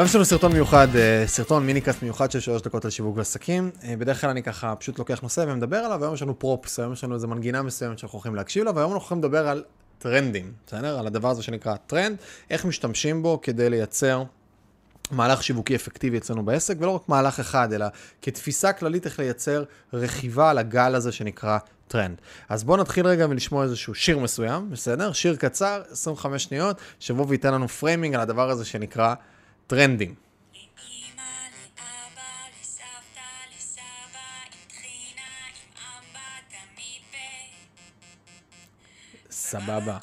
היום יש לנו סרטון מיוחד, אה, סרטון minicast מיוחד של שלוש דקות על שיווק ועסקים. אה, בדרך כלל אני ככה פשוט לוקח נושא ומדבר עליו, והיום יש לנו props, היום יש לנו איזה מנגינה מסוימת שאנחנו הולכים להקשיב לה, והיום אנחנו הולכים לדבר על טרנדים, בסדר? על הדבר הזה שנקרא טרנד, איך משתמשים בו כדי לייצר מהלך שיווקי אפקטיבי אצלנו בעסק, ולא רק מהלך אחד, אלא כתפיסה כללית איך לייצר רכיבה על הגל הזה שנקרא טרנד. אז בואו נתחיל רגע מלשמוע איזשהו שיר מסוים, בסדר? שיר קצר, 25 שניות, שיבוא וייתן לנו framing על הדבר הזה שנקרא טרנדים. סבבה.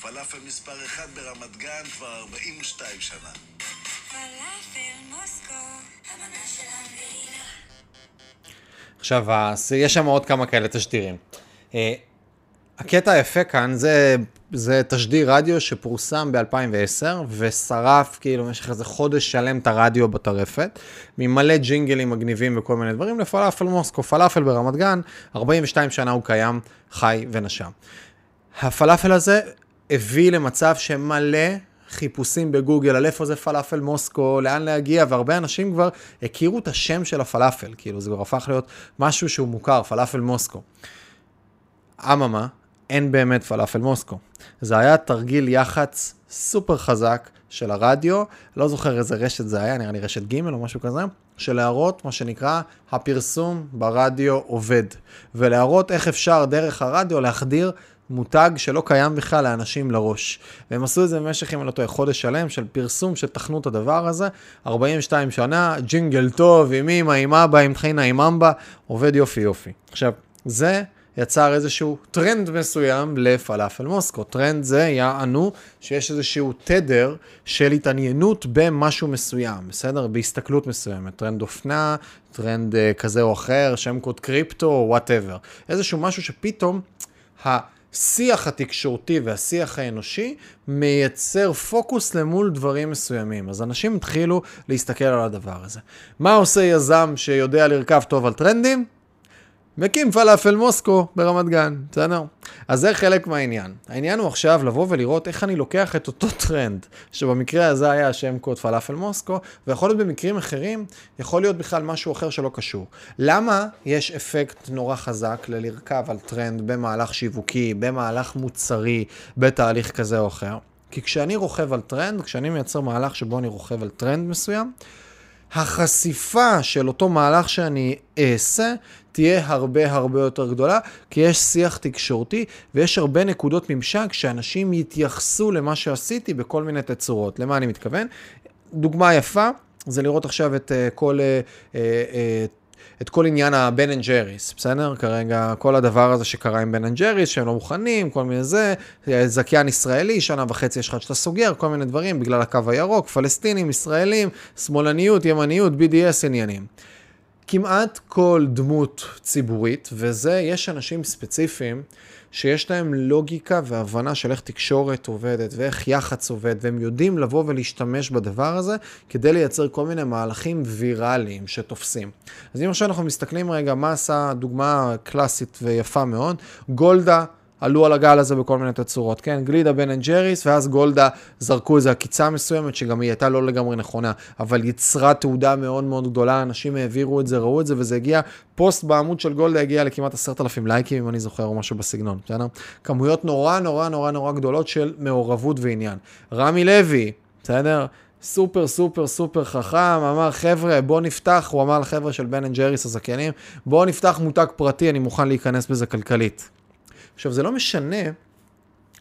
פלאפל מספר 1 ברמת גן כבר 42 שנה. פלאפל מוסקו, המנה של המדינה. עכשיו, יש שם עוד כמה כאלה תשדירים. אה, הקטע היפה כאן זה, זה תשדיר רדיו שפורסם ב-2010 ושרף כאילו במשך איזה חודש שלם את הרדיו בטרפת, ממלא ג'ינגלים מגניבים וכל מיני דברים לפלאפל מוסקו, פלאפל ברמת גן, 42 שנה הוא קיים, חי ונשם. הפלאפל הזה הביא למצב שמלא חיפושים בגוגל על איפה זה פלאפל מוסקו, לאן להגיע, והרבה אנשים כבר הכירו את השם של הפלאפל, כאילו זה כבר הפך להיות משהו שהוא מוכר, פלאפל מוסקו. אממה, אין באמת פלאפל מוסקו. זה היה תרגיל יח"צ סופר חזק של הרדיו, לא זוכר איזה רשת זה היה, נראה לי רשת ג' או משהו כזה, של להראות מה שנקרא הפרסום ברדיו עובד, ולהראות איך אפשר דרך הרדיו להחדיר מותג שלא קיים בכלל לאנשים לראש. והם עשו את זה במשך, אם אני לא טועה, חודש שלם של פרסום שטחנו את הדבר הזה, 42 שנה, ג'ינגל טוב, עם אמא, עם אבא, עם טחינה, עם אמבה, עובד יופי יופי. עכשיו, זה יצר איזשהו טרנד מסוים לפלאפל מוסקו. טרנד זה יענו שיש איזשהו תדר של התעניינות במשהו מסוים, בסדר? בהסתכלות מסוימת. טרנד אופנה, טרנד אה, כזה או אחר, שם קוד קריפטו whatever. איזשהו משהו שפתאום השיח התקשורתי והשיח האנושי מייצר פוקוס למול דברים מסוימים. אז אנשים התחילו להסתכל על הדבר הזה. מה עושה יזם שיודע לרכב טוב על טרנדים? מקים פלאפל מוסקו ברמת גן, בסדר? אז זה חלק מהעניין. העניין הוא עכשיו לבוא ולראות איך אני לוקח את אותו טרנד, שבמקרה הזה היה השם קוד פלאפל מוסקו, ויכול להיות במקרים אחרים, יכול להיות בכלל משהו אחר שלא קשור. למה יש אפקט נורא חזק ללרכב על טרנד במהלך שיווקי, במהלך מוצרי, בתהליך כזה או אחר? כי כשאני רוכב על טרנד, כשאני מייצר מהלך שבו אני רוכב על טרנד מסוים, החשיפה של אותו מהלך שאני אעשה תהיה הרבה הרבה יותר גדולה, כי יש שיח תקשורתי ויש הרבה נקודות ממשק שאנשים יתייחסו למה שעשיתי בכל מיני תצורות. למה אני מתכוון? דוגמה יפה זה לראות עכשיו את אה, כל... את כל עניין הבן אנד ג'ריס, בסדר? כרגע כל הדבר הזה שקרה עם בן אנד ג'ריס, שהם לא מוכנים, כל מיני זה, זכיין ישראלי, שנה וחצי יש לך שאתה סוגר, כל מיני דברים, בגלל הקו הירוק, פלסטינים, ישראלים, שמאלניות, ימניות, BDS עניינים. כמעט כל דמות ציבורית, וזה, יש אנשים ספציפיים שיש להם לוגיקה והבנה של איך תקשורת עובדת ואיך יח"צ עובד, והם יודעים לבוא ולהשתמש בדבר הזה כדי לייצר כל מיני מהלכים ויראליים שתופסים. אז אם עכשיו אנחנו מסתכלים רגע מה עשה דוגמה קלאסית ויפה מאוד, גולדה עלו על הגל הזה בכל מיני תצורות, כן? גלידה בן אנד ג'ריס, ואז גולדה זרקו איזו עקיצה מסוימת, שגם היא הייתה לא לגמרי נכונה, אבל יצרה תהודה מאוד מאוד גדולה, אנשים העבירו את זה, ראו את זה, וזה הגיע, פוסט בעמוד של גולדה הגיע לכמעט עשרת אלפים לייקים, אם אני זוכר, או משהו בסגנון, בסדר? כמויות נורא נורא נורא נורא גדולות של מעורבות ועניין. רמי לוי, בסדר? סופר סופר סופר חכם, אמר חבר'ה בוא נפתח, הוא אמר לחבר'ה של בן אנד ג'ריס הזכיינים, בוא נפתח מותג פרטי, אני מוכן להיכנס בזה כלכלית. עכשיו, זה לא משנה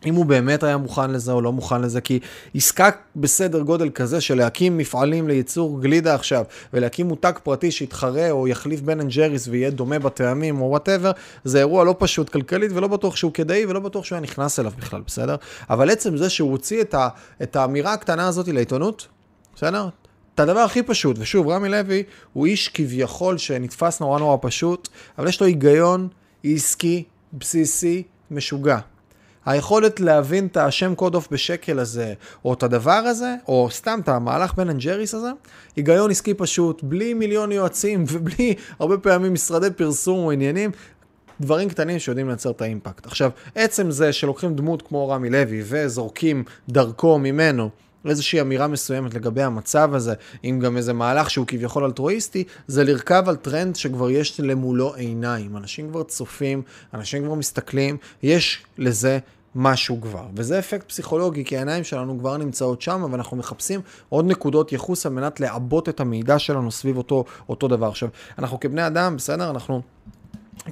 אם הוא באמת היה מוכן לזה או לא מוכן לזה, כי עסקה בסדר גודל כזה של להקים מפעלים לייצור גלידה עכשיו, ולהקים מותג פרטי שיתחרה או יחליף בן אנד ג'ריס ויהיה דומה בטעמים או whatever, זה אירוע לא פשוט כלכלית ולא בטוח שהוא כדאי ולא בטוח שהוא היה נכנס אליו בכלל, בסדר? אבל עצם זה שהוא הוציא את, ה, את האמירה הקטנה הזאת לעיתונות, בסדר? את הדבר הכי פשוט, ושוב, רמי לוי הוא איש כביכול שנתפס נורא נורא פשוט, אבל יש לו היגיון עסקי בסיסי משוגע. היכולת להבין את השם קוד עוף בשקל הזה, או את הדבר הזה, או סתם את המהלך בן אנד ג'ריס הזה, היגיון עסקי פשוט, בלי מיליון יועצים ובלי הרבה פעמים משרדי פרסום או עניינים, דברים קטנים שיודעים לייצר את האימפקט. עכשיו, עצם זה שלוקחים דמות כמו רמי לוי וזורקים דרכו ממנו איזושהי אמירה מסוימת לגבי המצב הזה, עם גם איזה מהלך שהוא כביכול אלטרואיסטי, זה לרכב על טרנד שכבר יש למולו עיניים. אנשים כבר צופים, אנשים כבר מסתכלים, יש לזה משהו כבר. וזה אפקט פסיכולוגי, כי העיניים שלנו כבר נמצאות שם, ואנחנו מחפשים עוד נקודות ייחוס על מנת לעבות את המידע שלנו סביב אותו, אותו דבר. עכשיו, אנחנו כבני אדם, בסדר? אנחנו...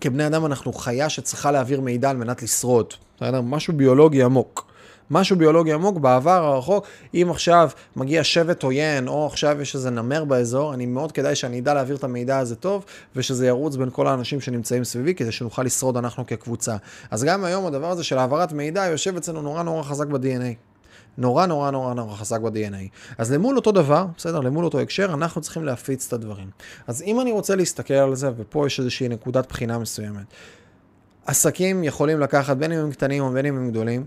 כבני אדם אנחנו חיה שצריכה להעביר מידע על מנת לשרוד. בסדר? משהו ביולוגי עמוק. משהו ביולוגי עמוק בעבר הרחוק, אם עכשיו מגיע שבט עוין, או עכשיו יש איזה נמר באזור, אני מאוד כדאי שאני אדע להעביר את המידע הזה טוב, ושזה ירוץ בין כל האנשים שנמצאים סביבי, כדי שנוכל לשרוד אנחנו כקבוצה. אז גם היום הדבר הזה של העברת מידע יושב אצלנו נורא נורא חזק ב-DNA. נורא נורא נורא נורא חזק ב-DNA. אז למול אותו דבר, בסדר, למול אותו הקשר, אנחנו צריכים להפיץ את הדברים. אז אם אני רוצה להסתכל על זה, ופה יש איזושהי נקודת בחינה מסוימת, עסקים יכולים לקחת, בין אם הם קטנים או בין אם הם גדולים,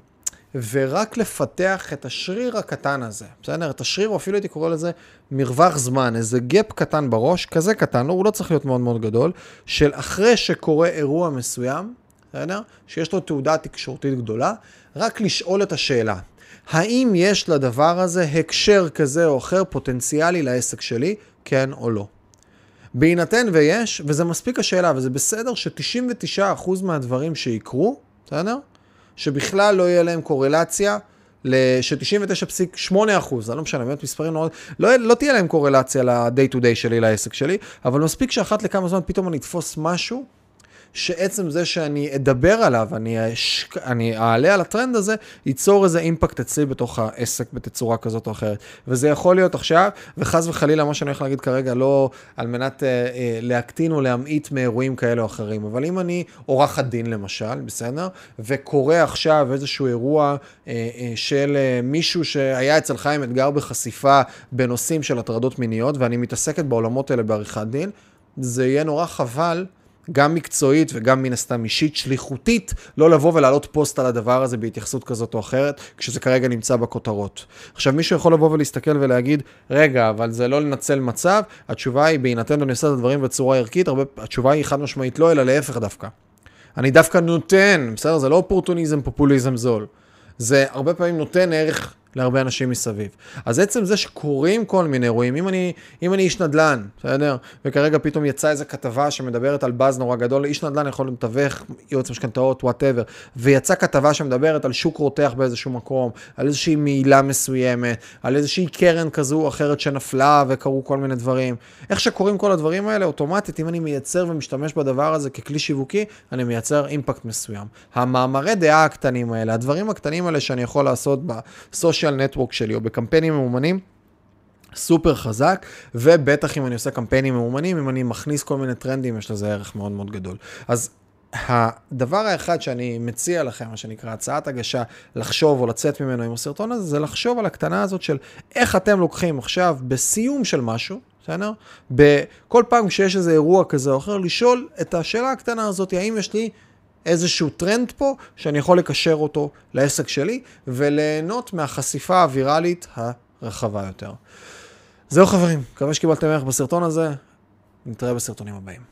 ורק לפתח את השריר הקטן הזה, בסדר? את השריר, אפילו הייתי קורא לזה מרווח זמן, איזה גאפ קטן בראש, כזה קטן, לא, הוא לא צריך להיות מאוד מאוד גדול, של אחרי שקורה אירוע מסוים, בסדר? שיש לו תעודה תקשורתית גדולה, רק לשאול את השאלה, האם יש לדבר הזה הקשר כזה או אחר פוטנציאלי לעסק שלי, כן או לא? בהינתן ויש, וזה מספיק השאלה, וזה בסדר ש-99% מהדברים שיקרו, בסדר? שבכלל לא יהיה להם קורלציה, ש-99.8 אחוז, זה לא משנה, באמת מספרים מאוד, לא, לא תהיה להם קורלציה ל-day to day שלי, לעסק שלי, אבל מספיק שאחת לכמה זמן פתאום אני אתפוס משהו, שעצם זה שאני אדבר עליו, אני, אש... אני אעלה על הטרנד הזה, ייצור איזה אימפקט אצלי בתוך העסק בתצורה כזאת או אחרת. וזה יכול להיות עכשיו, וחס וחלילה, מה שאני הולך להגיד כרגע, לא על מנת אה, אה, להקטין או להמעיט מאירועים כאלה או אחרים, אבל אם אני עורכת דין למשל, בסדר? וקורה עכשיו איזשהו אירוע אה, אה, של אה, מישהו שהיה אצל חיים אתגר בחשיפה בנושאים של הטרדות מיניות, ואני מתעסקת בעולמות האלה בעריכת דין, זה יהיה נורא חבל. גם מקצועית וגם מן הסתם אישית, שליחותית, לא לבוא ולהעלות פוסט על הדבר הזה בהתייחסות כזאת או אחרת, כשזה כרגע נמצא בכותרות. עכשיו, מישהו יכול לבוא ולהסתכל ולהגיד, רגע, אבל זה לא לנצל מצב, התשובה היא, בהינתן ואני עושה את הדברים בצורה ערכית, הרבה, התשובה היא חד משמעית לא, אלא להפך דווקא. אני דווקא נותן, בסדר? זה לא אופורטוניזם, פופוליזם זול. זה הרבה פעמים נותן ערך להרבה אנשים מסביב. אז עצם זה שקורים כל מיני אירועים, אם אני, אם אני איש נדל"ן, בסדר? וכרגע פתאום יצאה איזו כתבה שמדברת על באז נורא גדול, איש נדל"ן יכול לתווך, יועץ משכנתאות, whatever, ויצאה כתבה שמדברת על שוק רותח באיזשהו מקום, על איזושהי מעילה מסוימת, על איזושהי קרן כזו או אחרת שנפלה וקרו כל מיני דברים. איך שקורים כל הדברים האלה, אוטומטית, אם אני מייצר ומשתמש בדבר הזה ככלי שיווקי, אני מייצר אימפקט מסוים. המאמרי דעה הקטנים האלה, הדברים הקטנים האלה שאני יכול לעשות בסושיאל נטוורק שלי או בקמפיינים ממומנים, סופר חזק, ובטח אם אני עושה קמפיינים ממומנים, אם אני מכניס כל מיני טרנדים, יש לזה ערך מאוד מאוד גדול. אז הדבר האחד שאני מציע לכם, מה שנקרא הצעת הגשה, לחשוב או לצאת ממנו עם הסרטון הזה, זה לחשוב על הקטנה הזאת של איך אתם לוקחים עכשיו בסיום של משהו, בסדר? בכל פעם כשיש איזה אירוע כזה או אחר, לשאול את השאלה הקטנה הזאת, האם יש לי איזשהו טרנד פה שאני יכול לקשר אותו לעסק שלי וליהנות מהחשיפה הוויראלית הרחבה יותר. זהו חברים, מקווה שקיבלתם ערך בסרטון הזה, נתראה בסרטונים הבאים.